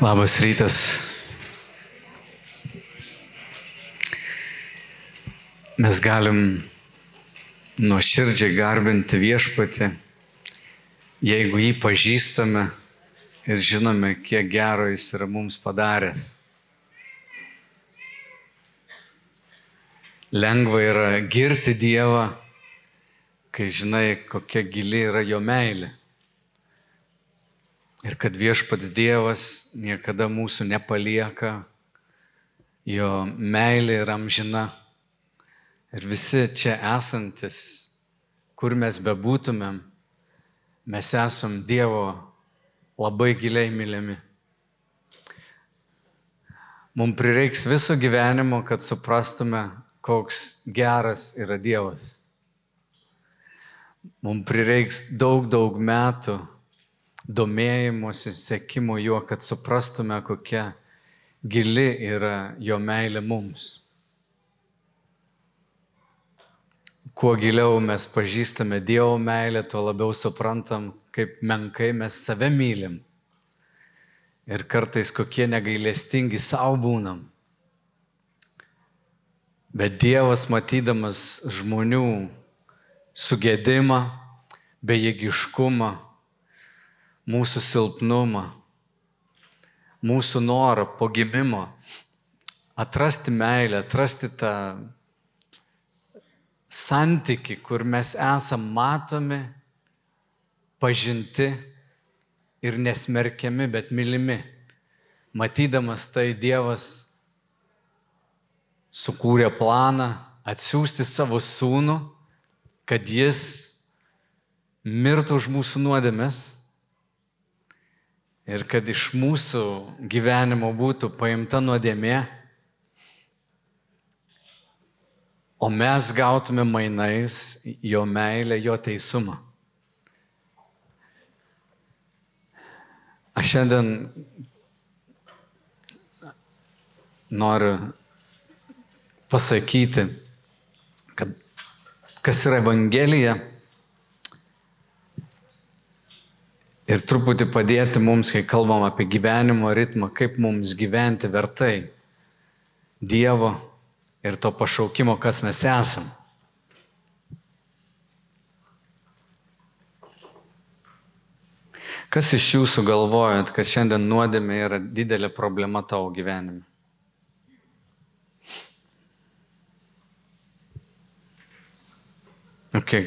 Labas rytas. Mes galim nuoširdžiai garbinti viešpatį, jeigu jį pažįstame ir žinome, kiek gero jis yra mums padaręs. Lengva yra girti Dievą, kai žinai, kokia gili yra jo meilė. Ir kad viešpats Dievas niekada mūsų nepalieka, jo meilė yra amžina. Ir visi čia esantis, kur mes bebūtumėm, mes esam Dievo labai giliai mylimi. Mums prireiks viso gyvenimo, kad suprastume, koks geras yra Dievas. Mums prireiks daug, daug metų domėjimuose, sekimo juo, kad suprastume, kokia gili yra jo meilė mums. Kuo giliau mes pažįstame Dievo meilę, tuo labiau suprantam, kaip menkai mes save mylim. Ir kartais kokie negailestingi savo būnam. Bet Dievas matydamas žmonių sugėdimą, bejėgiškumą, mūsų silpnumą, mūsų norą po gimimo atrasti meilę, atrasti tą santyki, kur mes esam matomi, pažinti ir nesmerkiami, bet mylimi. Matydamas tai Dievas sukūrė planą atsiųsti savo sūnų, kad jis mirtų už mūsų nuodėmes ir kad iš mūsų gyvenimo būtų paimta nuodėmė, o mes gautume mainais jo meilę, jo teisumą. Aš šiandien noriu pasakyti, kad kas yra Evangelija, ir truputį padėti mums, kai kalbam apie gyvenimo ritmą, kaip mums gyventi vertai Dievo ir to pašaukimo, kas mes esam. Kas iš jūsų galvojat, kad šiandien nuodėmė yra didelė problema tavo gyvenime? Ok,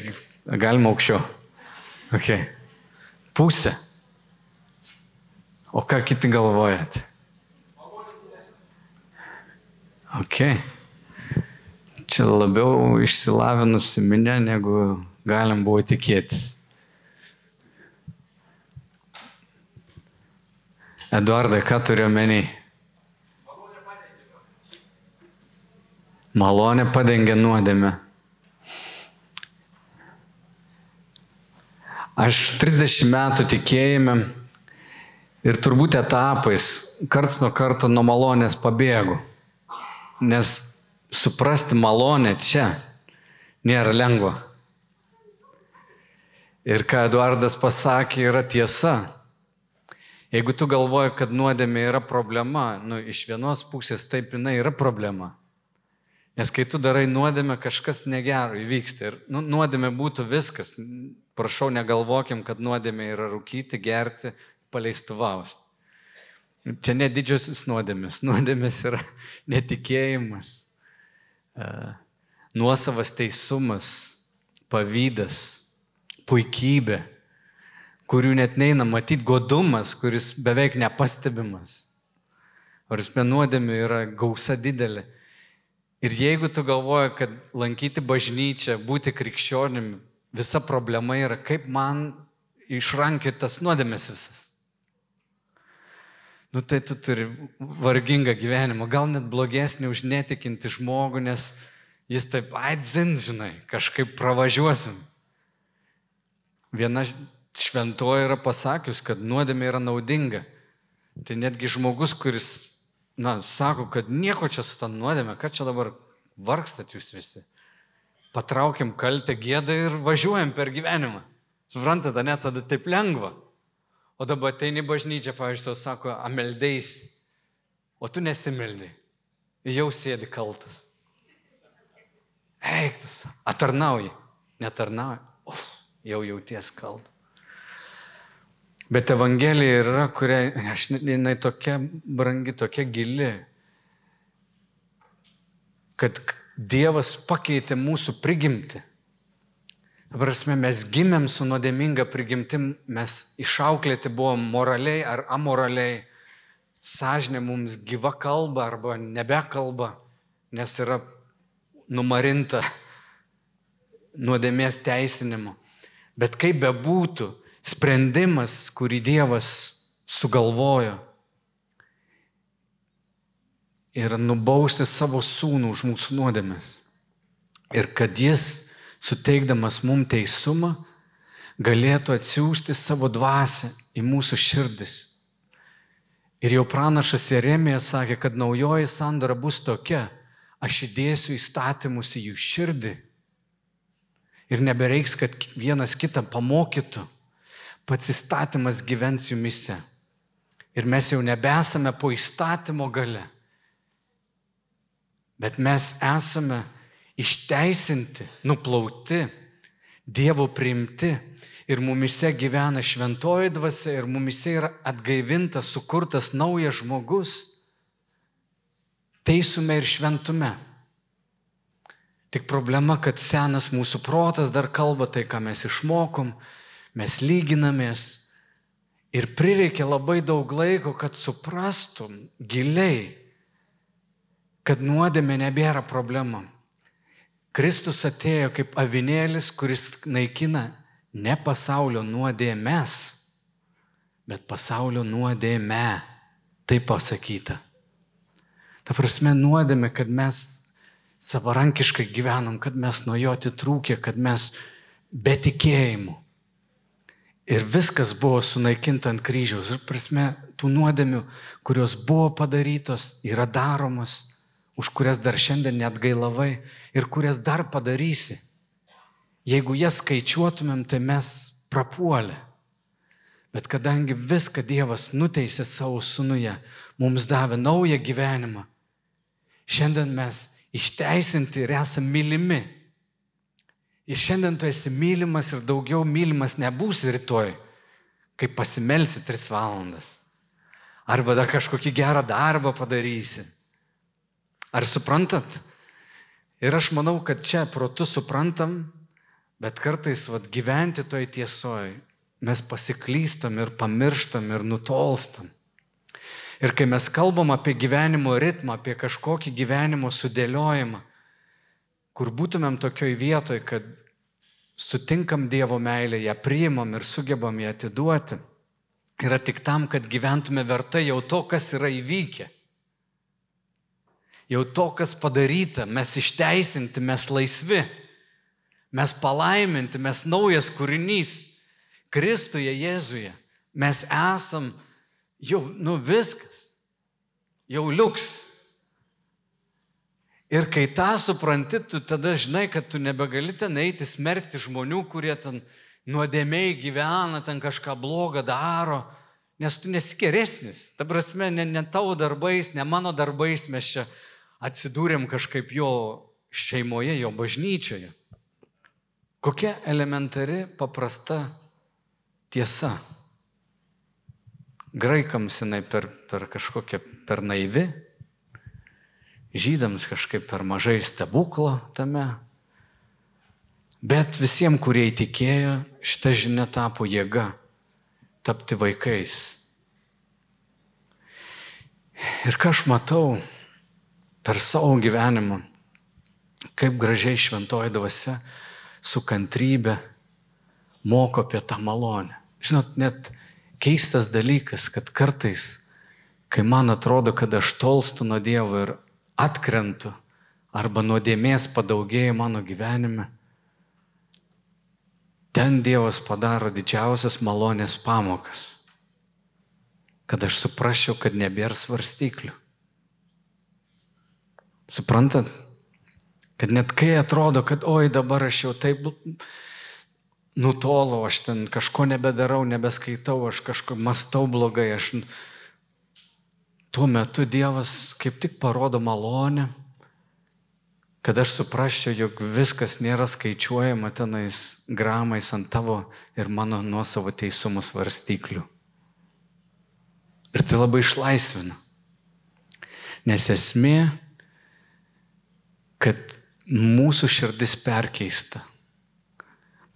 galima aukščiau. Okay. Pusę. O ką kiti galvojat? Ok. Čia labiau išsilavinusi minė, negu galim buvo tikėtis. Eduardai, ką turiu menį? Malonė padengia nuodėmę. Aš 30 metų tikėjime ir turbūt etapais karts nuo karto nuo malonės pabėgu. Nes suprasti malonę čia nėra lengva. Ir ką Eduardas pasakė, yra tiesa. Jeigu tu galvoji, kad nuodėmė yra problema, nu, iš vienos pusės taip jinai yra problema. Nes kai tu darai nuodėmę, kažkas negero įvyksta. Ir nu, nuodėmė būtų viskas. Prašau, negalvokim, kad nuodėmė yra rūkyti, gerti, paleistuvausti. Čia ne didžiosios nuodėmės. Nuodėmės yra netikėjimas, e, nuosavas teisumas, pavydas, puikybė, kurių net neina matyti, godumas, kuris beveik nepastebimas. Ar jis nuodėmė yra gausa didelė. Ir jeigu tu galvoji, kad lankyti bažnyčią, būti krikščionim, visa problema yra, kaip man išrankyti tas nuodėmės visas. Nu tai tu turi vargingą gyvenimą, gal net blogesnį už netikinti žmogų, nes jis taip aidzin, žinai, kažkaip pravažiuosim. Viena šventoji yra pasakius, kad nuodėmė yra naudinga. Tai netgi žmogus, kuris na, sako, kad nieko čia su tą nuodėmė, kad čia dabar vargstat jūs visi. Patraukiam kaltę gėdą ir važiuojam per gyvenimą. Suprantate, net tada taip lengva. O dabar ateini bažnyčia, pavyzdžiui, tau sako, ameldeis, o tu nesimeldai. Jau sėdi kaltas. Eiktas, atarnauji, netarnauji, uf, jau jauties kaltas. Bet Evangelija yra, kuria, aš, jinai tokia brangi, tokia gili, kad Dievas pakeitė mūsų prigimti. Prasme, mes gimėm su nuodėminga prigimtim, mes išauklėti buvom moraliai ar amoraliai, sąžinė mums gyva kalba arba nebekalba, nes yra numarinta nuodėmės teisinimu. Bet kaip bebūtų, sprendimas, kurį Dievas sugalvojo, yra nubausti savo sūnų už mūsų nuodėmės. Ir kad jis, suteikdamas mums teisumą, galėtų atsiųsti savo dvasę į mūsų širdis. Ir jau pranašas Jeremija sakė, kad naujoji sandara bus tokia, aš įdėsiu įstatymus į jų širdį. Ir nebereiks, kad vienas kitą pamokytų pats įstatymas gyvens jumise. Ir mes jau nebesame po įstatymo gale, bet mes esame išteisinti, nuplauti, Dievo priimti. Ir mumise gyvena šventoji dvasia ir mumise yra atgaivintas, sukurtas naujas žmogus, teisume ir šventume. Tik problema, kad senas mūsų protas dar kalba tai, ką mes išmokom, mes lyginamės. Ir prireikia labai daug laiko, kad suprastum giliai, kad nuodėmė nebėra problema. Kristus atėjo kaip avinėlis, kuris naikina ne pasaulio nuodėmės, bet pasaulio nuodėmę. Taip pasakyta. Ta prasme nuodėmė, kad mes savarankiškai gyvenam, kad mes nuo jo atitrūkė, kad mes be tikėjimų. Ir viskas buvo sunaikinta ant kryžiaus. Ir prasme, tų nuodėmių, kurios buvo padarytos, yra daromos, už kurias dar šiandien net gailavai ir kurias dar padarysi. Jeigu jas skaičiuotumėm, tai mes prapuolė. Bet kadangi viską Dievas nuteisė savo sunuje, mums davė naują gyvenimą, šiandien mes išteisinti ir esame mylimi. Ir šiandien tu esi mylimas ir daugiau mylimas nebūsi rytoj, kai pasimelsi tris valandas. Arba dar kažkokį gerą darbą padarysi. Ar suprantat? Ir aš manau, kad čia protu suprantam, bet kartais vat, gyventi toj tiesoj mes pasiklystam ir pamirštam ir nutolstam. Ir kai mes kalbam apie gyvenimo ritmą, apie kažkokį gyvenimo sudėliojimą, kur būtumėm tokioj vietoj, kad sutinkam Dievo meilę, ją priimam ir sugebam ją atiduoti, yra tik tam, kad gyventume vertai jau to, kas yra įvykę. Jau to, kas padaryta, mes išteisinti, mes laisvi, mes palaiminti, mes naujas kūrinys. Kristuje, Jėzuje, mes esam jau, nu viskas, jau liuks. Ir kai tą supranti, tu tada žinai, kad tu nebegali ten eiti smerkti žmonių, kurie ten nuodėmiai gyvena, ten kažką blogą daro, nes tu nesikeresnis. Ta prasme, ne, ne tavo darbais, ne mano darbais mes čia atsidūrėm kažkaip jo šeimoje, jo bažnyčioje. Kokia elementari, paprasta tiesa. Graikams jinai per, per kažkokią per naivi, žydams kažkaip per mažai stebuklo tame. Bet visiems, kurie įtikėjo, šita žinia tapo jėga tapti vaikais. Ir ką aš matau per savo gyvenimą, kaip gražiai šventoji dvasia su kantrybė moko apie tą malonę. Žinot, net keistas dalykas, kad kartais, kai man atrodo, kad aš tolstu nuo Dievo ir atkrentu arba nuodėmės padaugėja mano gyvenime, ten Dievas padaro didžiausias malonės pamokas, kad aš suprasčiau, kad nebėra svarstyklių. Suprantat? Kad net kai atrodo, kad oi dabar aš jau taip nutolau, aš ten kažko nebedarau, nebeskaitau, aš kažko mastau blogai, aš tuo metu Dievas kaip tik parodo malonę, kad aš suprasčiau, jog viskas nėra skaičiuojama tenais gramais ant tavo ir mano nuosavo teisumo svarstyklių. Ir tai labai išlaisvina. Nes esmė, kad mūsų širdis perkeista,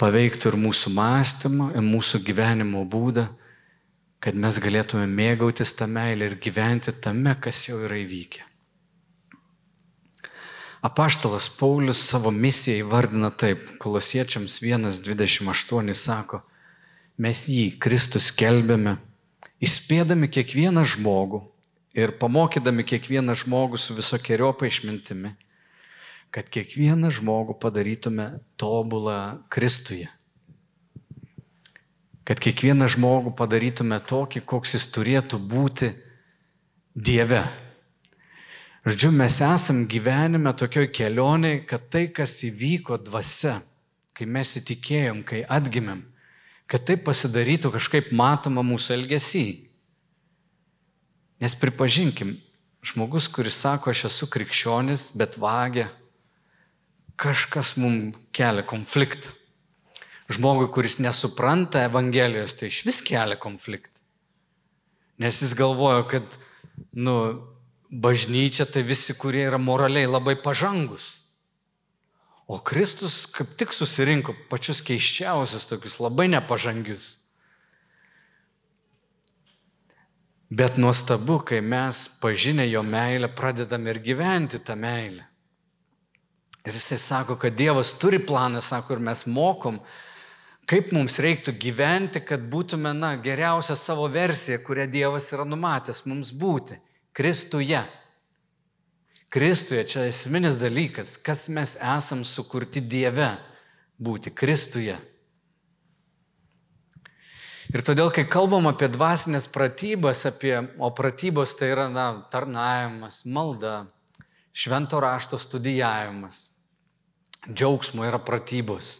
paveiktų ir mūsų mąstymą, ir mūsų gyvenimo būdą, kad mes galėtume mėgautis tą meilę ir gyventi tame, kas jau yra įvykę. Apaštalas Paulius savo misiją įvardina taip, kolosiečiams 1.28 sako, mes jį, Kristus, kelbėme, įspėdami kiekvieną žmogų ir pamokydami kiekvieną žmogų su visokiojopa išmintimi, kad kiekvieną žmogų padarytume tobulą Kristuje. Kad kiekvieną žmogų padarytume tokį, koks jis turėtų būti Dieve. Žodžiu, mes esam gyvenime tokioj kelioniai, kad tai, kas įvyko dvasia, kai mes įtikėjom, kai atgimėm, kad tai pasidarytų kažkaip matoma mūsų elgesy. Nes pripažinkim, žmogus, kuris sako, aš esu krikščionis, bet vagia, kažkas mums kelia konfliktą. Žmogui, kuris nesupranta Evangelijos, tai iš vis kelia konfliktą. Nes jis galvoja, kad, nu, bažnyčia tai visi, kurie yra moraliai labai pažangus. O Kristus kaip tik susirinko pačius keiščiausius, tokius labai nepažangius. Bet nuostabu, kai mes pažinę jo meilę pradedam ir gyventi tą meilę. Ir jisai sako, kad Dievas turi planą, sako, ir mes mokom, kaip mums reiktų gyventi, kad būtume, na, geriausia savo versija, kurią Dievas yra numatęs mums būti. Kristuje. Kristuje čia esminis dalykas, kas mes esam sukurti Dieve būti Kristuje. Ir todėl, kai kalbam apie dvasinės pratybas, apie, o pratybos tai yra na, tarnavimas, malda, švento rašto studijavimas, džiaugsmo yra pratybos,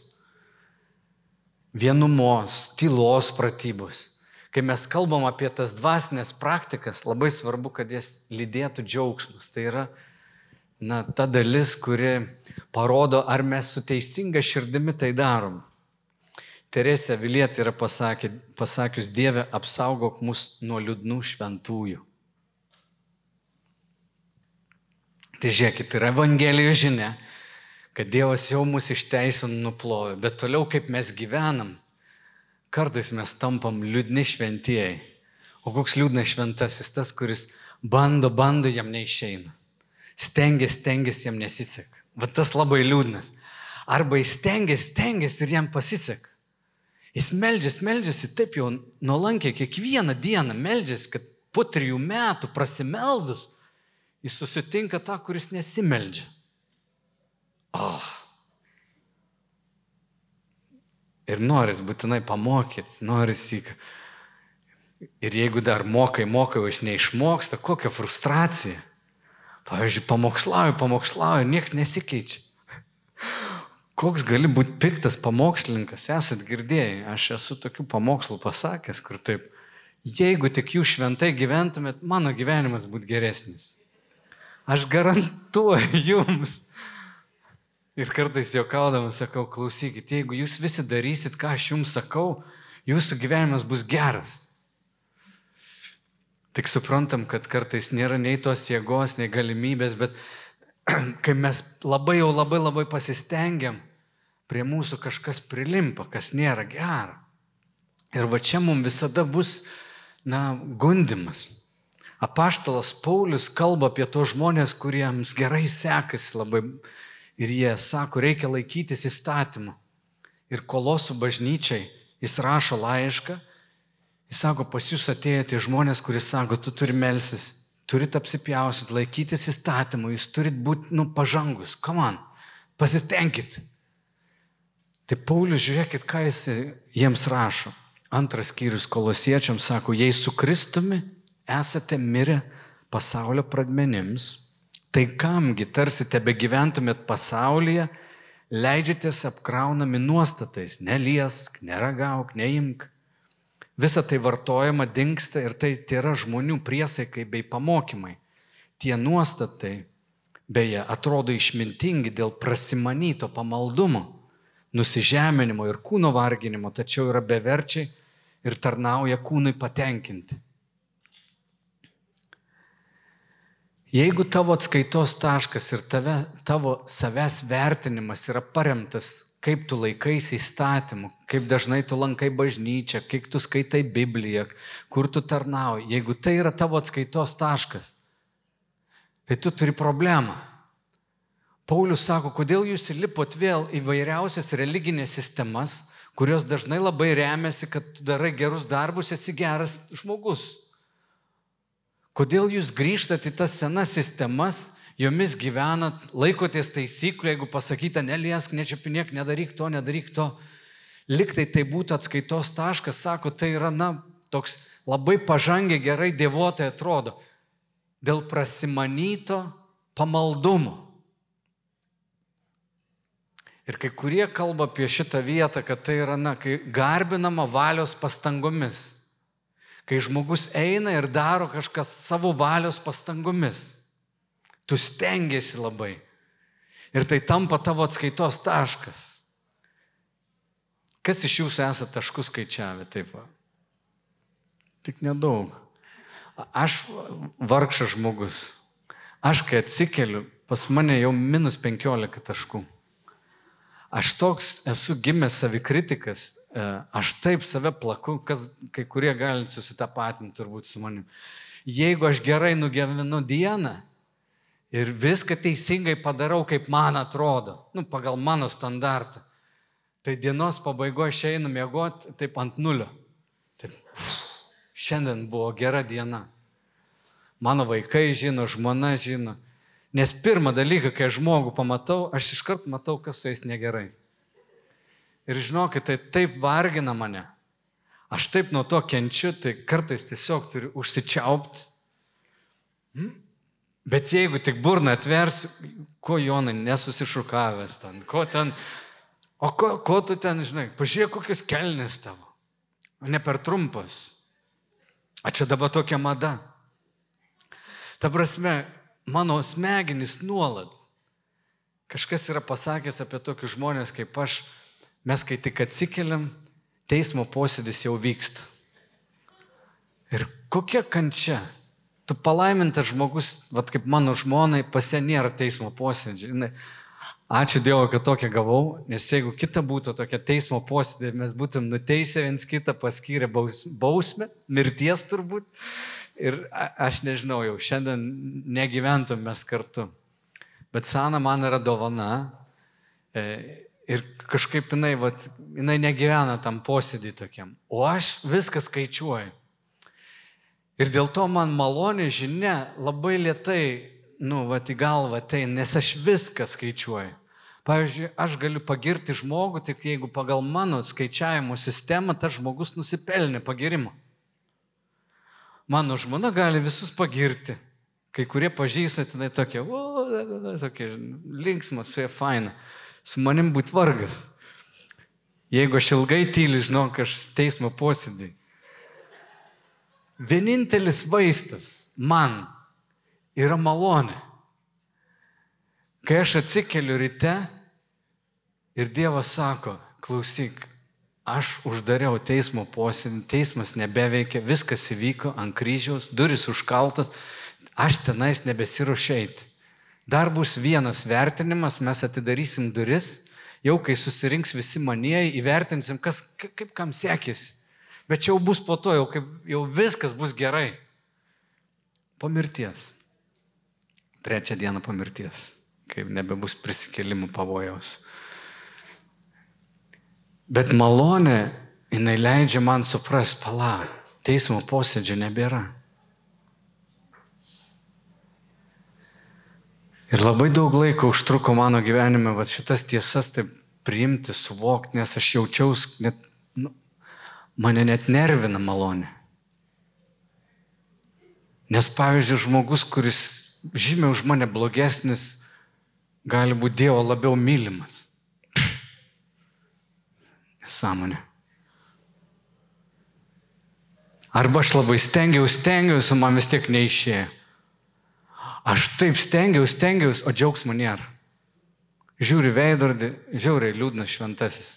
vienumos, tylos pratybos. Kai mes kalbam apie tas dvasinės praktikas, labai svarbu, kad jas lydėtų džiaugsmas. Tai yra na, ta dalis, kuri parodo, ar mes su teisinga širdimi tai darom. Teresė Vilietė yra pasakė, pasakius, Dieve, apsaugok mus nuo liūdnų šventųjų. Tai žiūrėkit, yra Evangelijos žinia, kad Dievas jau mus išteisin nuplovė, bet toliau kaip mes gyvenam, Kartais mes tampam liūdni šventieji. O koks liūdnas šventasis tas, kuris bando, bando, jam neišeina. Stengiasi, stengiasi, jam nesiseka. Va tas labai liūdnas. Arba jis stengiasi, stengiasi ir jam pasiseka. Jis meldžiasi, meldžiasi taip jau nuolankiai kiekvieną dieną meldžiasi, kad po trijų metų prasimeldus jis susitinka tą, kuris nesimeldžia. Oh. Ir noris būtinai pamokyti, noris į... Ir jeigu dar mokai, mokai, o jis neišmoksta, kokia frustracija. Pavyzdžiui, pamokslauju, pamokslauju, niekas nesikeičia. Koks gali būti piktas pamokslininkas, esat girdėjai, aš esu tokių pamokslų pasakęs, kur taip, jeigu tik jūs šventai gyventumėt, mano gyvenimas būtų geresnis. Aš garantuoju jums, Ir kartais juokaudamas sakau, klausykit, jeigu jūs visi darysit, ką aš jums sakau, jūsų gyvenimas bus geras. Tik suprantam, kad kartais nėra nei tos jėgos, nei galimybės, bet kai mes labai jau labai labai pasistengiam, prie mūsų kažkas prilimpa, kas nėra gera. Ir va čia mums visada bus, na, gundimas. Apaštalas Paulius kalba apie tos žmonės, kuriems gerai sekasi labai ir jie sako, reikia laikytis įstatymų. Ir kolosų bažnyčiai jis rašo laišką, jis sako, pas jūs atėjo tie žmonės, kuris sako, tu turi melsis, turit apsipjausit, laikytis įstatymų, jūs turit būti, nu, pažangus, come on, pasitenkit. Tai Paulius, žiūrėkit, ką jis jiems rašo. Antras skyrius kolosiečiams sako, jei su Kristumi esate mirę pasaulio pradmenims, Tai kamgi tarsi tebe gyventumėt pasaulyje, leidžiatės apkraunami nuostatais, neliesk, neragauk, neimk. Visa tai vartojama, dinksta ir tai yra žmonių priesaikai bei pamokymai. Tie nuostatai, beje, atrodo išmintingi dėl prasimanyto pamaldumo, nusižeminimo ir kūno varginimo, tačiau yra beverčiai ir tarnauja kūnui patenkinti. Jeigu tavo atskaitos taškas ir tave, tavo savęs vertinimas yra paremtas, kaip tu laikaisi įstatymų, kaip dažnai tu lankai bažnyčią, kaip tu skaitai Bibliją, kur tu tarnauji, jeigu tai yra tavo atskaitos taškas, tai tu turi problemą. Paulius sako, kodėl jūs lipot vėl į vairiausias religinės sistemas, kurios dažnai labai remiasi, kad tu darai gerus darbus, esi geras žmogus. Kodėl jūs grįžtate į tas senas sistemas, jomis gyvenat, laikotės taisyklių, jeigu pasakyta, neliesk, nečiapinėk, nedaryk to, nedaryk to. Liktai tai būtų atskaitos taškas, sako, tai yra, na, toks labai pažangiai gerai dievotai atrodo. Dėl prasimanyto pamaldumo. Ir kai kurie kalba apie šitą vietą, kad tai yra, na, kai garbinama valios pastangomis kai žmogus eina ir daro kažką savo valios pastangomis. Tu stengiasi labai. Ir tai tampa tavo atskaitos taškas. Kas iš jūsų esate taškus skaičiavę taip va? Tik nedaug. Aš vargšas žmogus. Aš kai atsikeliu, pas mane jau minus 15 taškų. Aš toks esu gimęs savikritikas, aš taip save plaku, kas kai kurie gali susitapatinti turbūt su manim. Jeigu aš gerai nugyvenu dieną ir viską teisingai padarau, kaip man atrodo, nu, pagal mano standartą, tai dienos pabaigoje aš einu miegoti taip ant nulio. Taip, šiandien buvo gera diena. Mano vaikai žino, žmona žino. Nes pirmą dalyką, kai žmogų pamatau, aš iškart matau, kas su jais negerai. Ir žinokit, tai taip vargina mane. Aš taip nuo to kenčiu, tai kartais tiesiog turiu užsičiaupti. Hmm? Bet jeigu tik burną atversiu, ko Jonai nesusišukavęs ten, ko ten, o ko, ko tu ten, žinai, pažiūrėk, kokios kelnes tavo, ne per trumpas. A čia dabar tokia mada. Ta prasme, mano smegenys nuolat. Kažkas yra pasakęs apie tokius žmonės kaip aš, Mes kai tik atsikeliam, teismo posėdis jau vyksta. Ir kokia kančia. Tu palaimintas žmogus, vad kaip mano žmonai, pasie nėra teismo posėdžio. Ačiū Dievui, kad tokią gavau, nes jeigu kita būtų tokia teismo posėdė, mes būtum nuteisę viens kitą, paskyrę baus, bausmę, mirties turbūt. Ir aš nežinau, jau šiandien negyventum mes kartu. Bet Sana man yra dovana. E, Ir kažkaip jinai, vat, jinai negyvena tam posėdį tokiam. O aš viską skaičiuoju. Ir dėl to man malonė žinia labai lietai, nu, va, į galvą tai, nes aš viską skaičiuoju. Pavyzdžiui, aš galiu pagirti žmogų, tik jeigu pagal mano skaičiavimo sistemą tas žmogus nusipelnė pagirimo. Mano žmona gali visus pagirti. Kai kurie pažįstate, tai tokie, o, tokie linksmas, su jie faina su manim būti vargas. Jeigu aš ilgai tyliu, žinok, aš teismo posėdį. Vienintelis vaistas man yra malonė. Kai aš atsikeliu ryte ir Dievas sako, klausyk, aš uždariau teismo posėdį, teismas nebeveikia, viskas įvyko ant kryžiaus, duris užkaltos, aš tenais nebesiruošiu eiti. Dar bus vienas vertinimas, mes atidarysim duris, jau kai susirinks visi manieji, įvertinsim, kas, kaip kam sekėsi. Bet čia jau bus po to, jau, kaip, jau viskas bus gerai. Po mirties. Trečią dieną po mirties, kai nebebus prisikėlimų pavojaus. Bet malonė, jinai leidžia man suprasti, pala, teismo posėdžio nebėra. Ir labai daug laiko užtruko mano gyvenime va, šitas tiesas taip priimti, suvokti, nes aš jaučiausi, net, nu, mane net nervina malonė. Nes pavyzdžiui, žmogus, kuris žymiai už mane blogesnis, gali būti Dievo labiau mylimas. Sąmonė. Arba aš labai stengiausi, stengiausi, man vis tiek neišėjo. Aš taip stengiausi, stengiausi, o džiaugsmo nėra. Žiūri veidrodį, žiauriai liūdnas šventasis.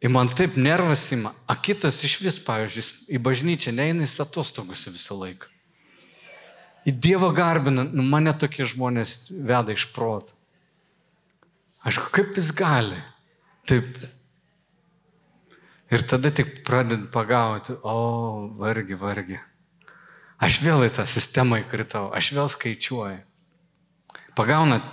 Ir man taip nervas ima, o kitas iš vis, pavyzdžiui, į bažnyčią neina į atostogos visą laiką. Į Dievą garbina, nu, mane tokie žmonės veda iš proto. Aš kaip jis gali? Taip. Ir tada tik praded pagauti, o, vargi, vargi. Aš vėl į tą sistemą įkritau, aš vėl skaičiuoju. Pagaunat,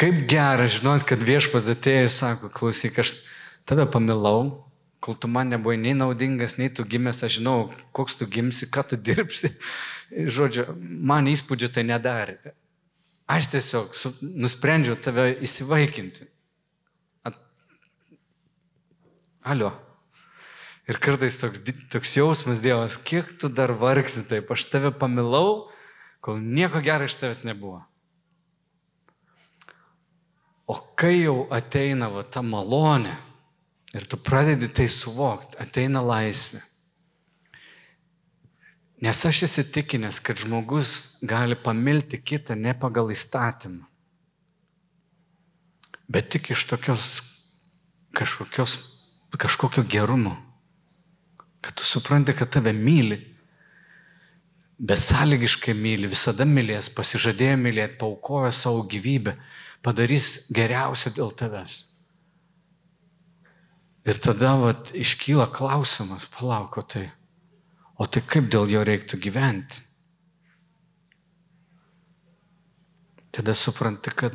kaip gera žinot, kad viešpats atėjo ir sako, klausyk, aš tave pamilau, kol tu man nebuvai nei naudingas, nei tu gimęs, aš žinau, koks tu gimsi, ką tu dirbsi. Žodžiu, man įspūdžio tai nedarė. Aš tiesiog su, nusprendžiau tave įsivaikinti. At... Alio. Ir kartais toks, toks jausmas Dievas, kiek tu dar vargsi taip, aš tave pamilau, kol nieko gero iš tavęs nebuvo. O kai jau ateina va, ta malonė ir tu pradedi tai suvokti, ateina laisvė. Nes aš įsitikinęs, kad žmogus gali pamilti kitą ne pagal įstatymą, bet tik iš tokios kažkokios, kažkokio gerumo kad tu supranti, kad tave myli, besąlygiškai myli, visada mylės, pasižadėjo mylėti, paukojo savo gyvybę, padarys geriausia dėl tavęs. Ir tada vat, iškyla klausimas, palauko tai, o tai kaip dėl jo reiktų gyventi? Tada supranti, kad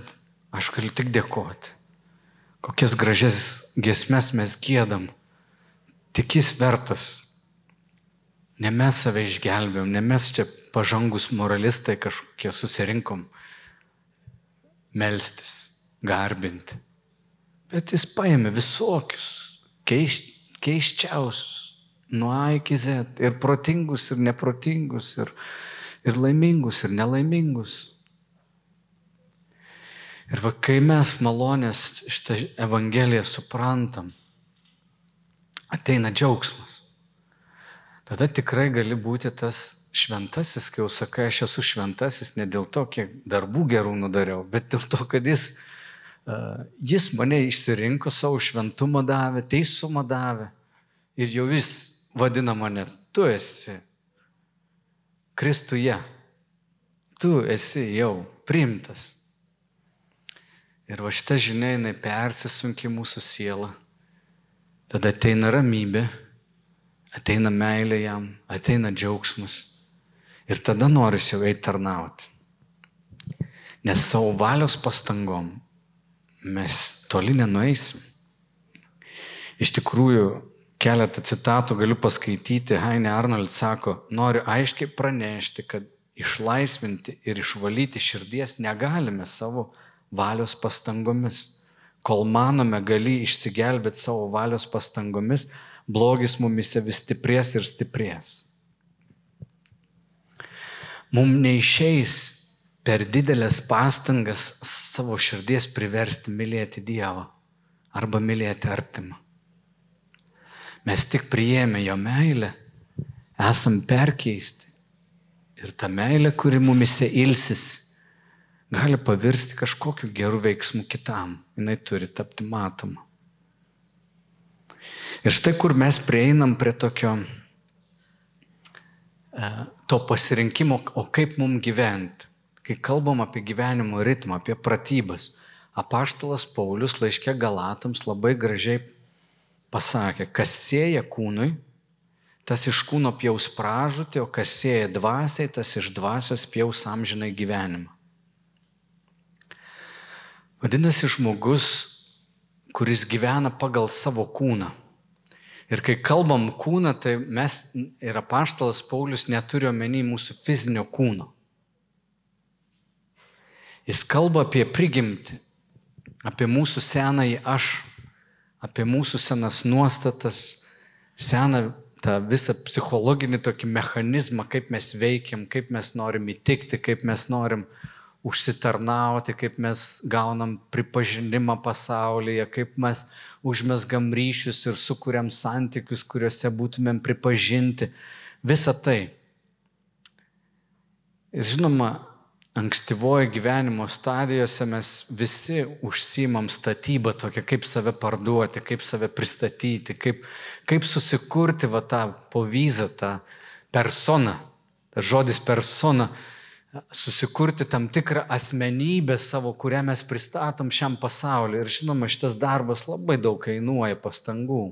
aš galiu tik dėkoti. Kokias gražias giesmes mes gėdam Tik jis vertas. Ne mes save išgelbėjom, ne mes čia pažangus moralistai kažkokie susirinkom melstis, garbinti. Bet jis paėmė visokius, keiš, keiščiausius, nuo A iki Z, ir protingus, ir neprotingus, ir, ir laimingus, ir nelaimingus. Ir va, kai mes malonės šitą Evangeliją suprantam, ateina džiaugsmas. Tada tikrai gali būti tas šventasis, kai jau sakai, aš esu šventasis ne dėl to, kiek darbų gerų nudariau, bet dėl to, kad jis, uh, jis mane išsirinko, savo šventumą davė, teisumą davė ir jau vis vadina mane, tu esi Kristuje, tu esi jau primtas. Ir va šitą žinią jinai persisunkia mūsų sielą Tada ateina ramybė, ateina meilė jam, ateina džiaugsmas. Ir tada norisi jau eiti tarnauti. Nes savo valios pastangom mes toli nenueisim. Iš tikrųjų, keletą citatų galiu paskaityti. Heine Arnold sako, noriu aiškiai pranešti, kad išlaisvinti ir išvalyti širdies negalime savo valios pastangomis kol manome gali išsigelbėti savo valios pastangomis, blogis mumise vis stiprės ir stiprės. Mums neišeis per didelės pastangas savo širdies priversti mylėti Dievą arba mylėti artimą. Mes tik priėmė jo meilę, esam perkeisti ir ta meilė, kuri mumise ilsis, gali pavirsti kažkokiu geru veiksmu kitam. Jis turi tapti matoma. Ir štai kur mes prieinam prie tokio e, to pasirinkimo, o kaip mums gyventi. Kai kalbam apie gyvenimo ritmą, apie pratybas, apaštalas Paulius laiškė Galatams labai gražiai pasakė, kas sėja kūnui, tas iš kūno pjaus pražūtį, o kas sėja dvasiai, tas iš dvasios pjaus amžinai gyvenimą. Vadinasi, žmogus, kuris gyvena pagal savo kūną. Ir kai kalbam kūną, tai mes ir apaštalas Paulius neturi omeny mūsų fizinio kūno. Jis kalba apie prigimtį, apie mūsų senąjį aš, apie mūsų senas nuostatas, seną tą visą psichologinį tokį mechanizmą, kaip mes veikiam, kaip mes norim įtikti, kaip mes norim užsitarnauti, kaip mes gaunam pripažinimą pasaulyje, kaip mes užmesgam ryšius ir sukūriam santykius, kuriuose būtumėm pripažinti. Visa tai. Ir žinoma, ankstyvojo gyvenimo stadijose mes visi užsimam statybą tokią, kaip save parduoti, kaip save pristatyti, kaip, kaip susikurti va tą povyzą, tą personą. Tas žodis persona susikurti tam tikrą asmenybę savo, kurią mes pristatom šiam pasauliu. Ir žinoma, šitas darbas labai daug kainuoja pastangų.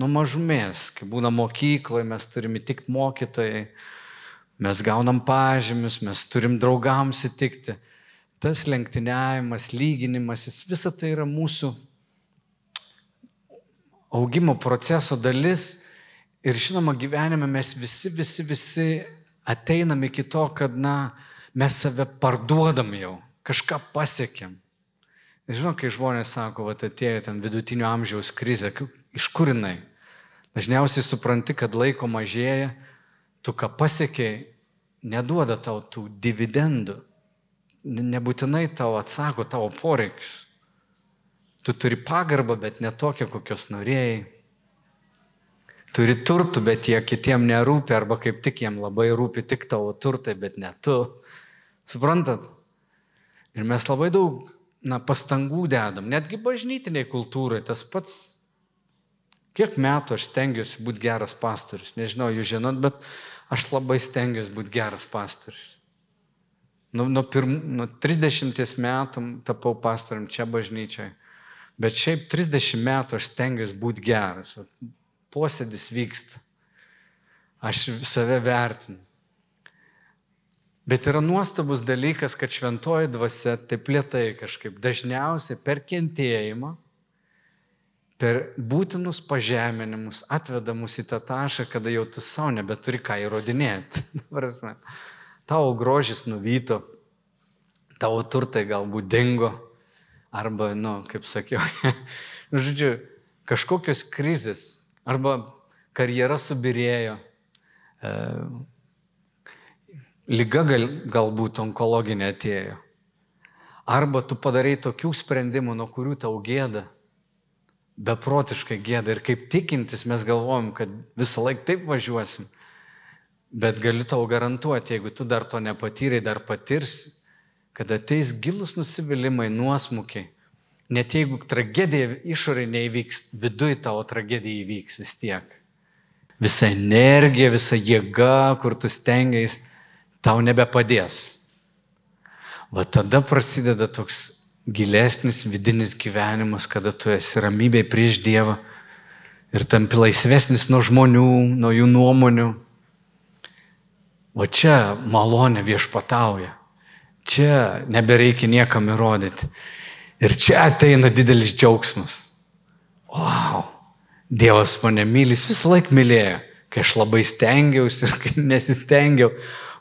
Nuo mažumės, kai būna mokykloje, mes turime tik mokytojai, mes gaunam pažymius, mes turim draugams įtikti. Tas lenktyniavimas, lyginimasis, visa tai yra mūsų augimo proceso dalis. Ir žinoma, gyvenime mes visi, visi, visi ateinam iki to, kad, na, mes save parduodam jau, kažką pasiekėm. Žinau, kai žmonės sako, va, atėjo ten vidutinio amžiaus krizė, iš kur jinai? Dažniausiai supranti, kad laiko mažėja, tu ką pasiekiai, neduoda tau tų dividendų, nebūtinai tau atsako tavo poreikius. Tu turi pagarbą, bet ne tokią, kokios norėjai turi turtų, bet jie kitiem nerūpi, arba kaip tik jiem labai rūpi tik tavo turtai, bet ne tu. Suprantat? Ir mes labai daug na, pastangų dedam, netgi bažnytiniai kultūrai, tas pats, kiek metų aš stengiuosi būti geras pastorius, nežinau, jūs žinot, bet aš labai stengiuosi būti geras pastorius. Nuo, nuo, pirm, nuo 30 metų tapau pastorium čia bažnyčiai, bet šiaip 30 metų aš stengiuosi būti geras posėdis vyksta. Aš save vertinu. Bet yra nuostabus dalykas, kad šventoji dvasia taip lietai kažkaip dažniausiai per kentėjimą, per būtinus pažeminimus atveda mus į tą tašką, kada jau tu savo nebeturi ką įrodinėti. tavo grožis nuvyto, tavo turtai galbūt dingo, arba, na, nu, kaip sakiau, žodžiu, kažkokios krizės arba karjera subirėjo, e, lyga gal, galbūt onkologinė atėjo, arba tu padarai tokių sprendimų, nuo kurių tau gėda, beprotiškai gėda. Ir kaip tikintis mes galvojam, kad visą laiką taip važiuosim, bet galiu tau garantuoti, jeigu tu dar to nepatyrai, dar patirsi, kad ateis gilus nusivylimai, nuosmukiai Net jeigu tragedija išorė neįvyks, viduje tavo tragedija įvyks vis tiek. Visa energija, visa jėga, kur tu stengiais, tau nebepadės. Va tada prasideda toks gilesnis vidinis gyvenimas, kada tu esi ramybėje prieš Dievą ir tampi laisvesnis nuo žmonių, nuo jų nuomonių. O čia malonė viešpatauja. Čia nebereikia niekam įrodyti. Ir čia ateina didelis džiaugsmas. Wow, Dievas mane myli, jis visą laiką mylėjo, kai aš labai stengiausi ir kai nesistengiau.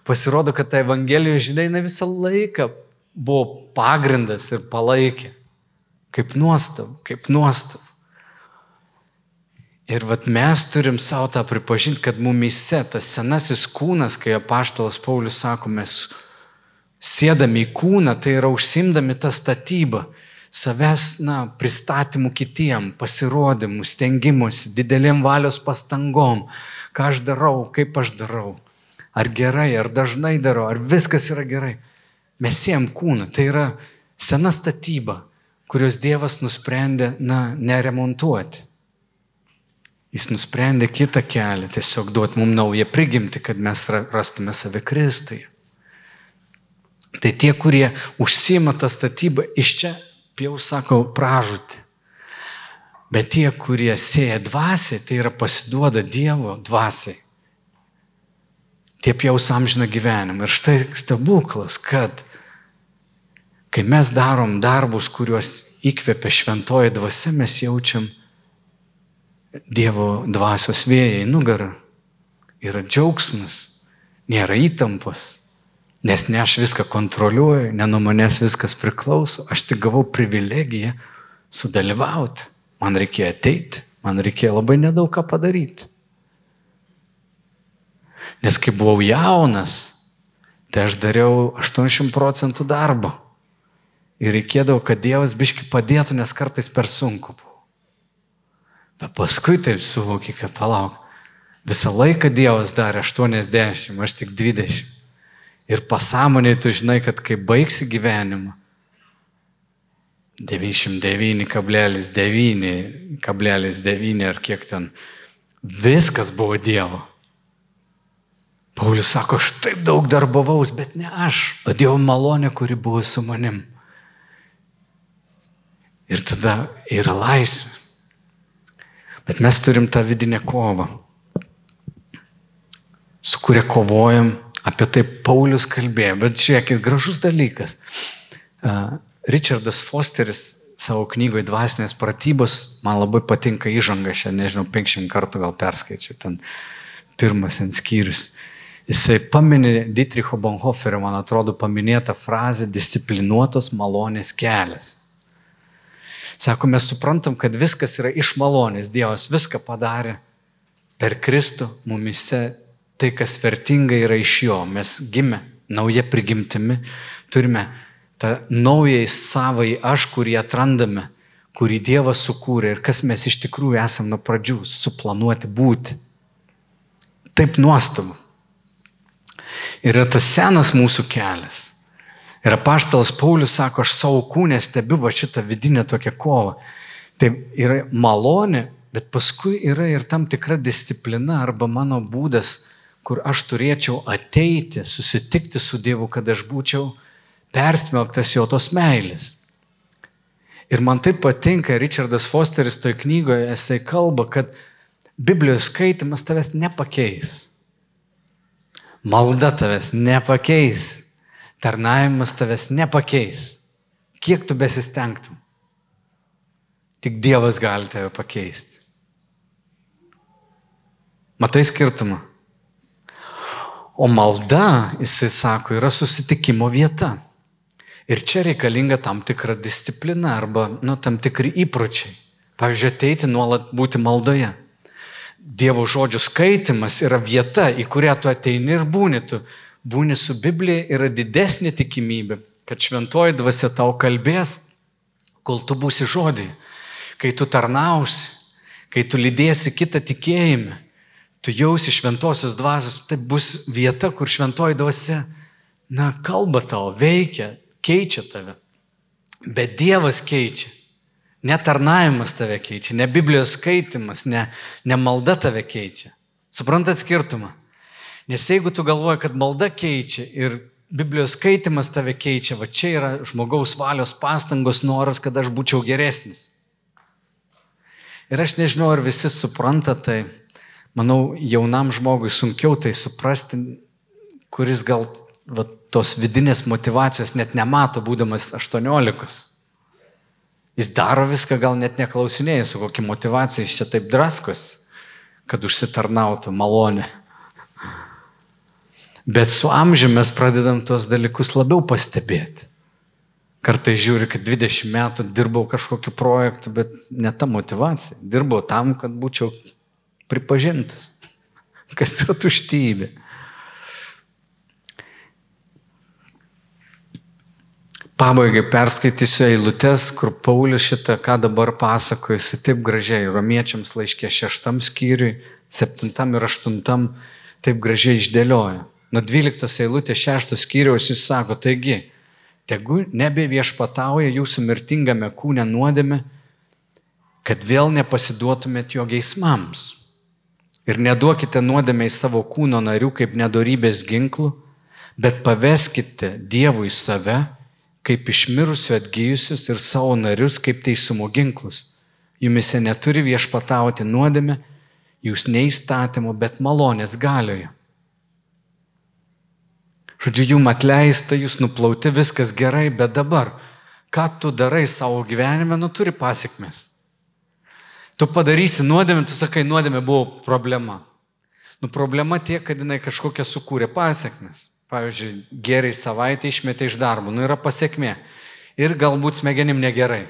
Pasirodo, kad ta Evangelijos žinia, jinai visą laiką buvo pagrindas ir palaikė. Kaip nuostab, kaip nuostab. Ir vat mes turim savo tą pripažinti, kad mumise tas senasis kūnas, kai apaštalas Paulius sako, mes sėdami į kūną, tai yra užsimdami tą statybą savęs, na, pristatymų kitiem, pasirodymų, stengimusi, didelėm valios pastangom, ką aš darau, kaip aš darau, ar gerai, ar dažnai darau, ar viskas yra gerai. Mes siem kūną, tai yra sena statyba, kurios Dievas nusprendė, na, neremontuoti. Jis nusprendė kitą kelią, tiesiog duoti mums naują prigimti, kad mes rastume save Kristui. Tai tie, kurie užsima tą statybą, iš čia jau sako pražūti. Bet tie, kurie sėja dvasiai, tai yra pasiduoda Dievo dvasiai. Tie pjaus amžiną gyvenimą. Ir štai stebuklas, kad kai mes darom darbus, kuriuos įkvepia šventoji dvasia, mes jaučiam Dievo dvasios vėjai nugarą. Yra džiaugsmas, nėra įtampos. Nes ne aš viską kontroliuoju, ne nuo manęs viskas priklauso, aš tik gavau privilegiją sudalyvauti. Man reikėjo ateiti, man reikėjo labai nedaug ką padaryti. Nes kai buvau jaunas, tai aš dariau 80 procentų darbo. Ir reikėdavo, kad Dievas biški padėtų, nes kartais per sunku buvo. Bet paskui taip suvoki, kad palauk. Visą laiką Dievas darė 80, aš tik 20. Ir pasąmoniai tu žinai, kad kai baigsi gyvenimą, 99,9,9 ar kiek ten, viskas buvo Dievo. Paulius sako, aš taip daug darbavaus, bet ne aš, o Dievo malonė, kuri buvo su manim. Ir tada yra laisvė. Bet mes turim tą vidinę kovą, su kuria kovojam, apie tai Paulius kalbėjo, bet žiūrėkit, gražus dalykas. Richardas Fosteris savo knygoje Dvasinės pratybos, man labai patinka įžanga šią, nežinau, 500 kartų gal perskaičiu, ten pirmas ant skyrius. Jisai paminė Dietricho Bonhoferio, man atrodo, paminėtą frazę disciplinuotos malonės kelias. Sako, mes suprantam, kad viskas yra iš malonės. Dievas viską padarė per Kristų mumise. Tai, kas vertinga, yra iš jo. Mes gimę nauja prigimtimi, turime tą naują savai aš, kurį atrandame, kurį Dievas sukūrė ir kas mes iš tikrųjų esame nuo pradžių suplanuoti būti. Taip nuostabu. Yra tas senas mūsų kelias. Ir apaštalas Paulius sako, aš savo kūnę stebiu va šitą vidinę tokią kovą. Tai yra malonė, bet paskui yra ir tam tikra disciplina arba mano būdas, kur aš turėčiau ateiti, susitikti su Dievu, kad aš būčiau persmelktas jo tos meilės. Ir man taip patinka, Richardas Fosteris toje knygoje, jisai kalba, kad Biblijos skaitimas tavęs nepakeis. Malda tavęs nepakeis tarnavimas tavęs nepakeis. Kiek tu besistengtum. Tik Dievas gali tave pakeisti. Matai skirtumą. O malda, jisai sako, yra susitikimo vieta. Ir čia reikalinga tam tikra disciplina arba nu, tam tikri įpročiai. Pavyzdžiui, ateiti nuolat būti maldoje. Dievo žodžių skaitimas yra vieta, į kurią tu ateini ir būni. Tu būni su Biblija, yra didesnė tikimybė, kad šventoji dvasia tau kalbės, kol tu būsi žodį. Kai tu tarnausi, kai tu lydėsi kitą tikėjimą, tu jausi šventosios dvasios, tai bus vieta, kur šventoji dvasia, na, kalba tau, veikia, keičia tave. Bet Dievas keičia. Netarnavimas tave keičia, ne Biblijos skaitimas, ne, ne malda tave keičia. Suprantat skirtumą? Nes jeigu tu galvoji, kad malda keičia ir Biblijos skaitimas tave keičia, va čia yra žmogaus valios pastangos noras, kad aš būčiau geresnis. Ir aš nežinau, ar visi supranta tai. Manau, jaunam žmogui sunkiau tai suprasti, kuris gal va, tos vidinės motivacijos net nemato, būdamas 18. Jis daro viską, gal net neklausinėjai, su kokia motivacija jis čia taip draskos, kad užsitarnautų malonę. Bet su amžiumi mes pradedam tuos dalykus labiau pastebėti. Kartai žiūri, kad 20 metų dirbau kažkokiu projektu, bet ne ta motivacija. Dirbau tam, kad būčiau pripažintas. Kas yra tuštybė. Pabaigai perskaitysiu eilutes, kur Paulius šitą, ką dabar pasakoja, jis taip gražiai romiečiams laiškė šeštam skyriui, septintam ir aštuntam, taip gražiai išdėlioja. Nuo 12 eilutės 6 skyriaus jis sako, taigi, tegu nebe viešpatauja jūsų mirtingame kūne nuodėme, kad vėl nepasiduotumėt jo geismams. Ir neduokite nuodėmę į savo kūno narių kaip nedorybės ginklų, bet paveskite Dievui save kaip išmirusių atgyjusius ir savo narius kaip teisumo ginklus. Jumise neturi viešpatauti nuodėmė, jūs neįstatymo, bet malonės galioje. Žodžiu, jum atleista, jūs nuplauti, viskas gerai, bet dabar, ką tu darai savo gyvenime, nu turi pasiekmes. Tu padarysi nuodėmę, tu sakai, nuodėmė buvo problema. Nu problema tiek, kad jinai kažkokią sukūrė pasiekmes. Pavyzdžiui, gerai savaitę išmetė iš darbo, nu yra pasiekmė. Ir galbūt smegenim negerai.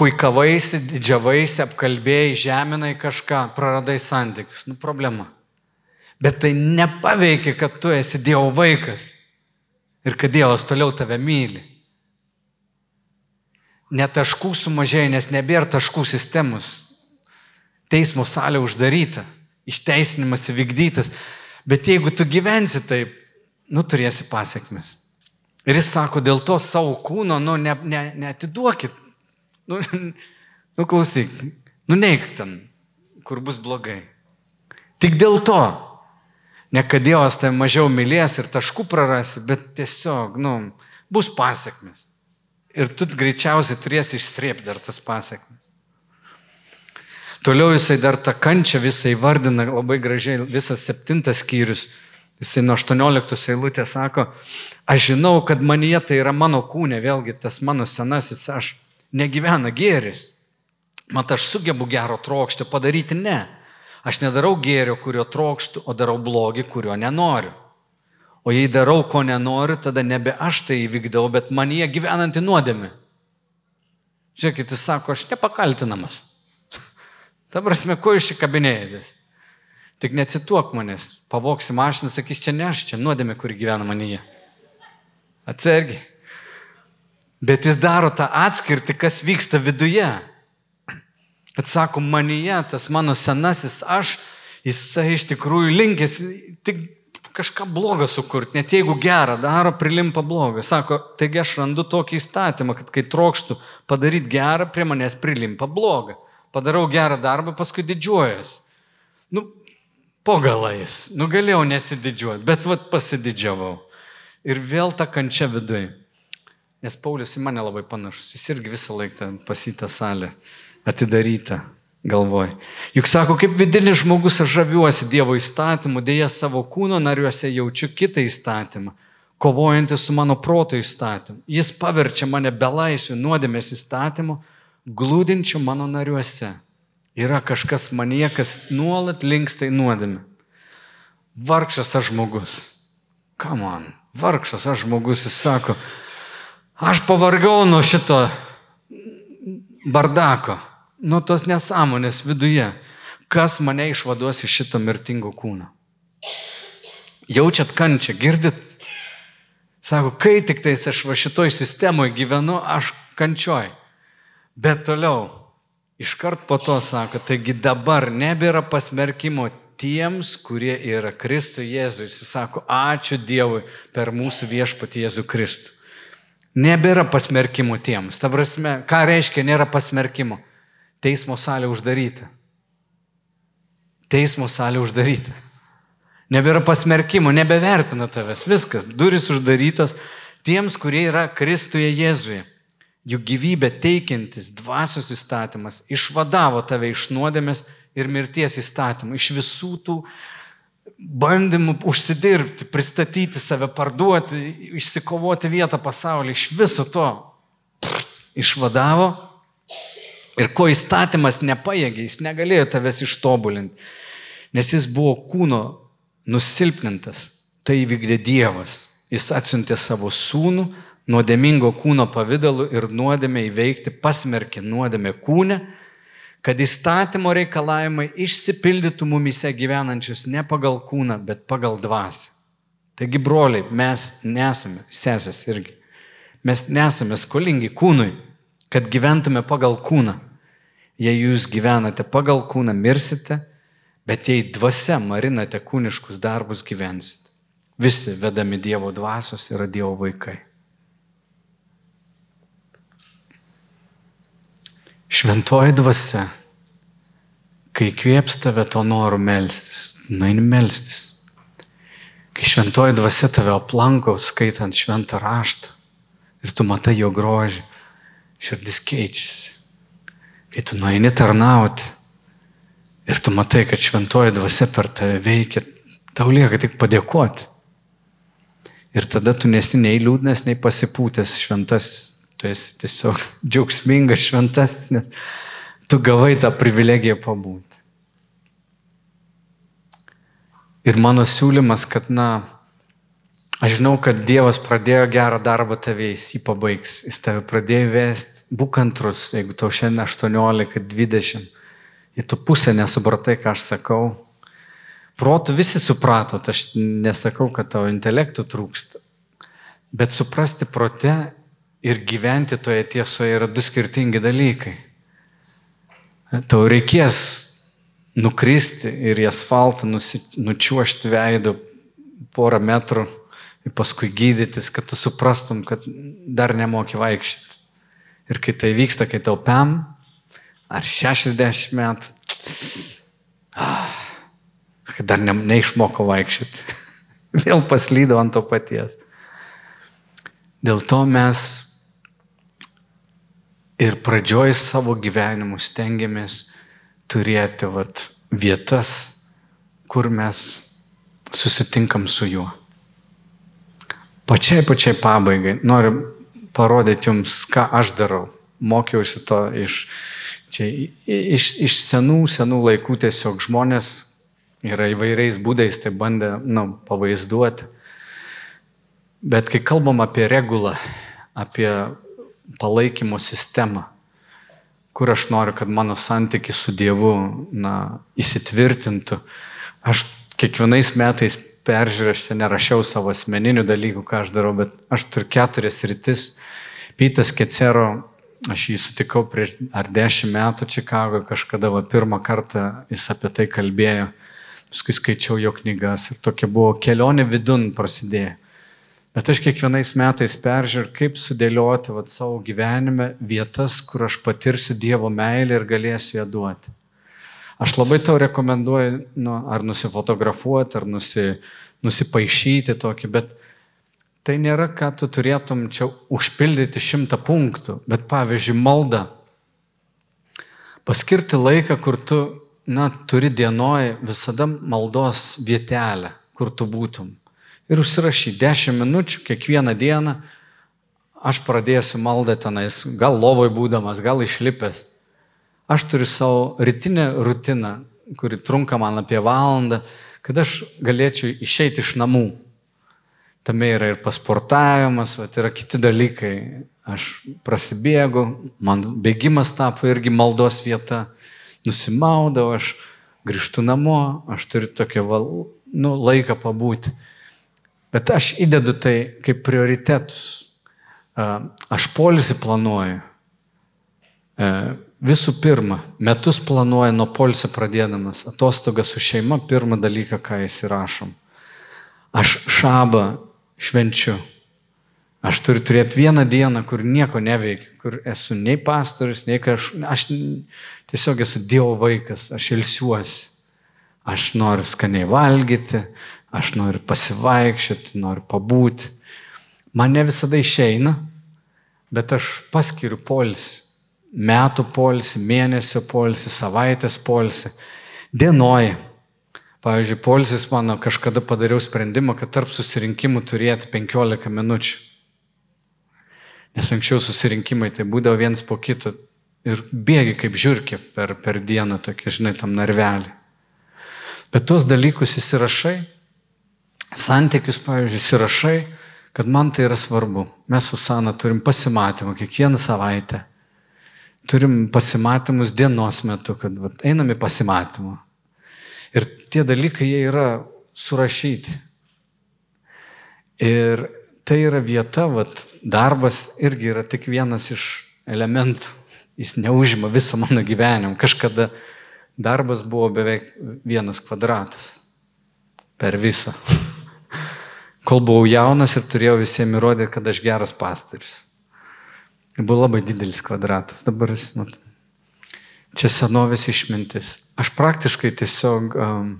Puikavaisi, didžiavaisi, apkalbėjai, žeminai kažką, praradai santykius. Nu problema. Bet tai nepaveikia, kad tu esi Dievo vaikas ir kad Dievas toliau tave myli. Netaškų sumažėjo, nes nebėra taškų sistemos. Teismo salė uždaryta, išteisinimas įvykdytas. Bet jeigu tu gyvensi taip, nu turėsi pasiekmes. Ir jis sako, dėl to savo kūno, nu, ne, ne, neatiduokit. Nu, nu klausyk, nu neik ten, kur bus blogai. Tik dėl to. Ne kad Dievas tai mažiau mylės ir taškų prarasi, bet tiesiog, nu, bus pasiekmes. Ir tu greičiausiai turėsi išstrėpti dar tas pasiekmes. Toliau jisai dar tą kančią visą įvardina labai gražiai, visas septintas skyrius. Jisai nuo 18 eilutės sako, aš žinau, kad manyje tai yra mano kūnė, vėlgi tas mano senasis aš negyvena gėris. Mat aš sugebu gero trokšti padaryti, ne. Aš nedarau gėrio, kurio trokštų, o darau blogį, kurio nenoriu. O jei darau, ko nenoriu, tada nebe aš tai įvykdau, bet manyje gyvenanti nuodėmi. Žiūrėkit, jis sako, aš nepakaltinamas. Ta prasme, ko iš čia kabinėjatės? Tik necituok manęs, pavoksi mašiną, sakys, čia ne aš, čia nuodėmė, kuri gyvena manyje. Atsargiai. Bet jis daro tą atskirtį, kas vyksta viduje. Atsako, manyje, tas mano senasis aš, jisai iš tikrųjų linkęs tik kažką blogą sukurti, net jeigu gerą daro, prilimpa blogą. Sako, taigi aš randu tokį įstatymą, kad kai trokštų padaryti gerą, prie manęs prilimpa blogą padarau gerą darbą, paskui didžiuojas. Nu, po galais, nu galėjau nesididžiuoti, bet vad pasididžiavau. Ir vėl ta kančia viduje. Nes Paulius į mane labai panašus, jis irgi visą laiką pasitą salę atidarytą galvoj. Juk sako, kaip vidinis žmogus aš žaviuosi Dievo įstatymu, dėja savo kūno nariuose jaučiu kitą įstatymą, kovojantį su mano proto įstatymu. Jis paverčia mane belaisvių nuodėmės įstatymu, glūdinčių mano nariuose. Yra kažkas manie, kas nuolat linksta į nuodėmę. Vargšas aš žmogus. Ką man? Vargšas aš žmogus, jis sako, aš pavargau nuo šito bardako, nuo tos nesąmonės viduje. Kas mane išvaduos iš šito mirtingo kūno? Jaučiat kančią, girdit? Sako, kai tik tais aš va šitoj sistemoje gyvenu, aš kančioj. Bet toliau, iškart po to sako, taigi dabar nebėra pasmerkimo tiems, kurie yra Kristų Jėzui. Jis sako, ačiū Dievui per mūsų viešpatį Jėzų Kristų. Nebėra pasmerkimo tiems. Ta prasme, ką reiškia nėra pasmerkimo? Teismo salė uždaryta. Teismo salė uždaryta. Nebėra pasmerkimo, nebevertina tavęs. Viskas, duris uždarytos tiems, kurie yra Kristuje Jėzuje. Juk gyvybę teikiantis dvasios įstatymas išvadavo tave iš nuodėmės ir mirties įstatymų, iš visų tų bandymų užsidirbti, pristatyti save, parduoti, išsikovoti vietą pasaulyje, iš viso to išvadavo. Ir ko įstatymas nepaėgė, jis negalėjo tavęs ištobulinti, nes jis buvo kūno nusilpnintas. Tai įvykdė Dievas. Jis atsiuntė savo sūnų nuodėmingo kūno pavydalu ir nuodėmė įveikti, pasmerkė nuodėmė kūne, kad įstatymo reikalavimai išsipildytų mumise gyvenančius ne pagal kūną, bet pagal dvasę. Taigi, broliai, mes nesame, sesės irgi, mes nesame skolingi kūnui, kad gyventume pagal kūną. Jei jūs gyvenate pagal kūną, mirsite, bet jei dvasia marinate kūniškus darbus, gyvensite. Visi vedami Dievo dvasios yra Dievo vaikai. Šventoji dvasia, kai kvieps tave to noru melstis, nueini melstis. Kai šventoji dvasia tave aplanko, skaitant šventą raštą ir tu matai jo grožį, širdis keičiasi. Kai tu nueini tarnauti ir tu matai, kad šventoji dvasia per tave veikia, tau lieka tik padėkoti. Ir tada tu nesi nei liūdnas, nei pasipūtęs šventasis tu esi tiesiog džiaugsmingas, šventasis, nes tu gavai tą privilegiją pabūti. Ir mano siūlymas, kad, na, aš žinau, kad Dievas pradėjo gerą darbą tavėjai, jis jį pabaigs, jis tave pradėjo vesti, būk antrus, jeigu tau šiandien 18, 20, ir tu pusę nesupratai, ką aš sakau, Protų visi supratot, aš nesakau, kad tavo intelektų trūksta. Bet suprasti prote ir gyventi toje tiesoje yra du skirtingi dalykai. Tau reikės nukristi ir į asfaltą nučiuošti veidą porą metrų ir paskui gydytis, kad tu suprastum, kad dar nemoki vaikščioti. Ir kai tai vyksta, kai tau pam, ar 60 metų, ah, kad dar ne, neišmoko vaikščioti. Vėl paslydau ant to paties. Dėl to mes ir pradžioj savo gyvenimų stengiamės turėti vat, vietas, kur mes susitinkam su juo. Pačiai pačiai pabaigai noriu parodyti jums, ką aš darau. Mokiausi to iš, čia, iš, iš senų, senų laikų tiesiog žmonės yra įvairiais būdais tai bandė nu, pavaizduoti. Bet kai kalbam apie regulą, apie palaikymo sistemą, kur aš noriu, kad mano santykis su Dievu na, įsitvirtintų. Aš kiekvienais metais peržiūrėjau, aš nerašiau savo asmeninių dalykų, ką aš darau, bet aš turiu keturias rytis. Pytas Kecero, aš jį sutikau prieš ar dešimt metų Čikagoje, kažkada va, pirmą kartą jis apie tai kalbėjo. Paskui skaičiau jo knygas ir tokia buvo kelionė vidun prasidėjo. Bet aš kiekvienais metais peržiūriu, kaip sudėlioti vat, savo gyvenime vietas, kur aš patirsiu Dievo meilę ir galėsiu ją duoti. Aš labai tau rekomenduoju, nu, ar nusifotografuoti, ar nusi, nusipaišyti tokį, bet tai nėra, kad tu turėtum čia užpildyti šimtą punktų, bet pavyzdžiui, malda. Paskirti laiką, kur tu, na, turi dienoje visada maldos vietelę, kur tu būtum ir užsirašyti 10 minučių kiekvieną dieną. Aš pradėsiu maldą tenais, gal lovoj būdamas, gal išlipęs. Aš turiu savo rytinę rutiną, kuri trunka man apie valandą, kad aš galėčiau išeiti iš namų. Tame yra ir pasportavimas, va, yra kiti dalykai. Aš prasibėgu, man bėgimas tapo irgi maldos vieta, nusimaudau, aš grįžtu namo, aš turiu tokią val, nu, laiką pabūti. Bet aš įdedu tai kaip prioritetus. Aš polisį planuoju. Visų pirma, metus planuoju nuo polisio pradėdamas. Atostogas su šeima, pirmą dalyką, ką įsirašom. Aš šabą švenčiu. Aš turiu turėti vieną dieną, kur nieko neveikiu, kur esu nei pastorius, nei kažkas. Aš tiesiog esu Dievo vaikas, aš ilsiuosi. Aš noriu skaniai valgyti, aš noriu pasivaikščioti, noriu pabūti. Man ne visada išeina, bet aš paskiriu polsį. Metų polsį, mėnesio polsį, savaitės polsį, dienoj. Pavyzdžiui, polsis mano kažkada padariau sprendimą, kad tarp susirinkimų turėti 15 minučių. Nes anksčiau susirinkimai tai būdavo viens po kito ir bėgi kaip žiūrkė per, per dieną, tokie, žinai, tam narvelį. Bet tuos dalykus įsirašai santykius, pavyzdžiui, įsirašai, kad man tai yra svarbu. Mes su Sana turim pasimatymą kiekvieną savaitę. Turim pasimatymus dienos metu, kad vat, einam į pasimatymą. Ir tie dalykai jie yra surašyti. Ir tai yra vieta, vat, darbas irgi yra tik vienas iš elementų. Jis neužima viso mano gyvenimo. Kažkada darbas buvo beveik vienas kvadratas per visą kol buvau jaunas ir turėjau visiems įrodyti, kad aš geras pastorius. Ir buvo labai didelis kvadratas. Dabar jis, mat, čia senovės išmintis. Aš praktiškai tiesiog um,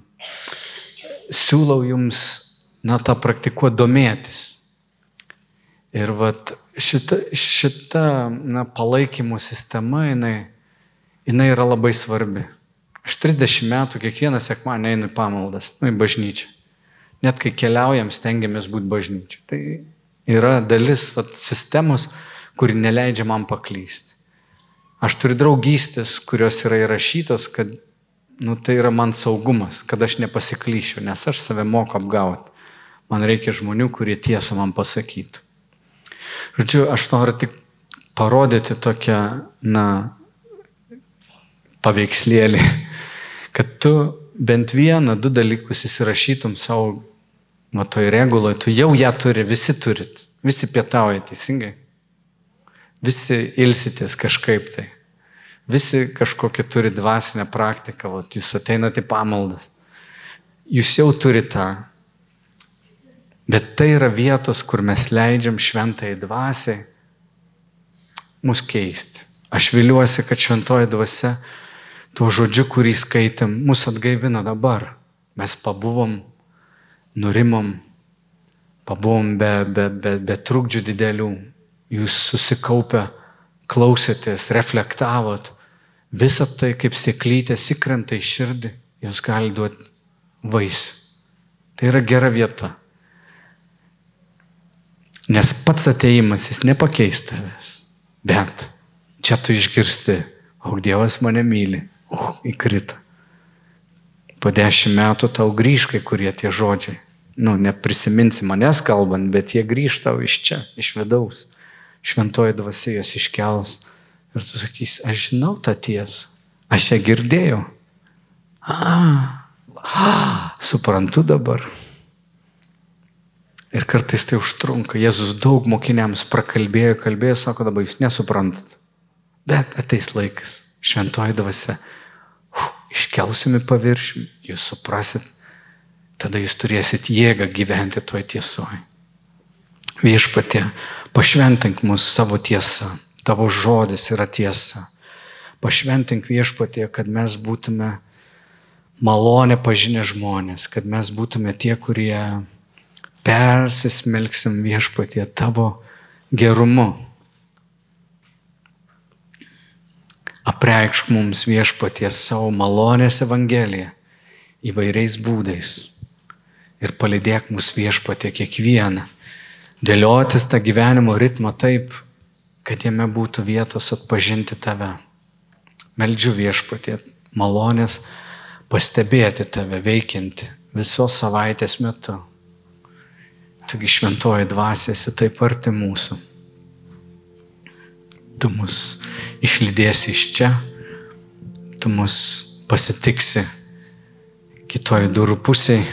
siūlau jums, na, tą praktikuoti domėtis. Ir vat, šita, šita na, palaikymo sistema, jinai, jinai yra labai svarbi. Aš 30 metų kiekvieną sekmanį einu į pamaldas, nu, į bažnyčią. Net kai keliaujam, stengiamės būti bažnyčiai. Tai yra dalis vat, sistemos, kuri neleidžia man paklysti. Aš turiu draugystės, kurios yra įrašytos, kad nu, tai yra man saugumas, kad aš nepasiklyšiu, nes aš save moku apgauti. Man reikia žmonių, kurie tiesą man pasakytų. Žodžiu, aš noriu tik parodyti tokią, na, paveikslėlį, kad tu bent vieną, du dalykus įsirašytum savo, va toj reguloje, tu jau ją turi, visi turit, visi pietauja teisingai. Visi ilsitės kažkaip tai. Visi kažkokią turi dvasinę praktiką, va, jūs ateinate pamaldas. Jūs jau turite tą. Bet tai yra vietos, kur mes leidžiam šventai dvasiai mus keisti. Aš viliuosi, kad šventoji dvasia tuo žodžiu, kurį skaitėm, mus atgaivina dabar. Mes pabuvom, nurimom, pabuvom be, be, be, be trukdžių didelių. Jūs susikaupę, klausėtės, reflektavot. Visą tai kaip sėklytės įkrenta į širdį, jūs gali duoti vaisių. Tai yra gera vieta. Nes pats ateimas jis nepakeis tavęs. Bet čia tu išgirsti, o Dievas mane myli, o įkrita. Po dešimt metų tau grįž kai kurie tie žodžiai. Nu, neprisiminsi manęs kalbant, bet jie grįž tau iš čia, iš vidaus. Šventoji dvasia jas iškels ir tu sakysi, aš žinau tą tiesą, aš ją girdėjau. A, a, suprantu dabar. Ir kartais tai užtrunka. Jėzus daug mokiniams prakalbėjo, kalbėjo, sako, dabar jūs nesuprantat. Bet ateis laikas, šventoji dvasia, iškelsime paviršių, jūs suprasit, tada jūs turėsit jėgą gyventi toj tiesoje. Viešpatė, pašventink mus savo tiesą, tavo žodis yra tiesa. Pašventink viešpatė, kad mes būtume malonę pažinę žmonės, kad mes būtume tie, kurie persismelksim viešpatie tavo gerumu. Apreikšk mums viešpatie savo malonės Evangeliją įvairiais būdais ir palidėk mus viešpatie kiekvieną. Dėliotis tą gyvenimo ritmą taip, kad jame būtų vietos atpažinti tave. Meldžiu viešpatie malonės pastebėti tave veikianti visos savaitės metu Taigi šventoji dvasia esi taip arti mūsų. Tu mus išlydėsi iš čia, tu mus pasitiksi kitoj durų pusėje,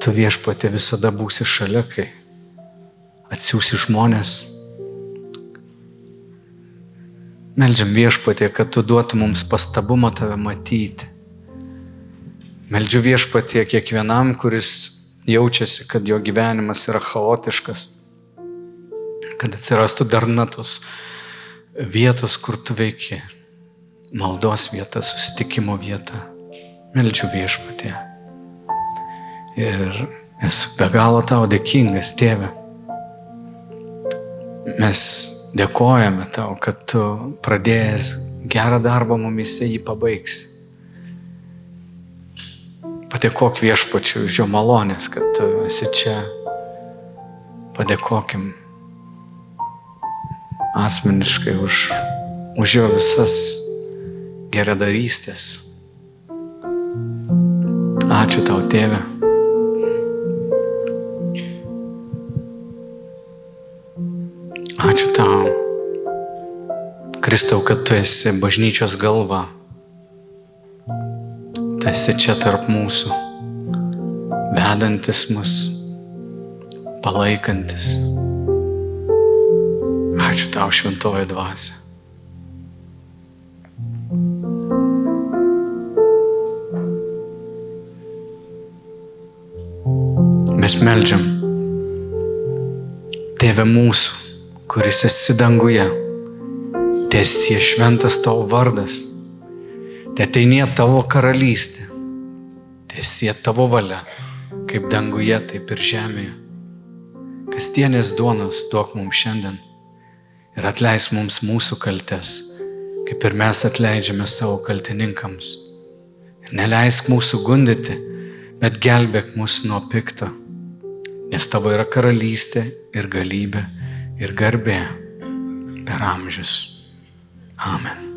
tu viešpatė visada būsi šalia, kai atsiūsi žmonės. Meldžiam viešpatė, kad tu duotum mums pastabumą tave matyti. Meldžiu viešpatė kiekvienam, kuris jaučiasi, kad jo gyvenimas yra chaotiškas, kad atsirastų darnatos vietos, kur tu veiki, maldos vieta, susitikimo vieta. Meldžiu viešpatė. Ir esu be galo tau dėkingas, tėve. Mes dėkojame tau, kad tu pradėjęs gerą darbą mumise jį pabaigsi. Padėkok viešpačiu už jo malonės, kad tu esi čia. Padėkokim asmeniškai už, už jo visas geradarystės. Ačiū tau, tėve. Ačiū tau, Kristau, kad tu esi bažnyčios galva. Esi čia tarp mūsų, vedantis mus, palaikantis. Ačiū tau šventoji dvasia. Mes melžiam Tėve mūsų, kuris esi danguje, tiesie šventas tavo vardas Te ateinie tavo karalystė, tiesie tavo valia, kaip danguje, taip ir žemėje. Kasdienės duonos duok mums šiandien ir atleis mums mūsų kaltes, kaip ir mes atleidžiame savo kaltininkams. Ir neleisk mūsų gundyti, bet gelbėk mus nuo pikto, nes tavo yra karalystė ir galybė ir garbė per amžius. Amen.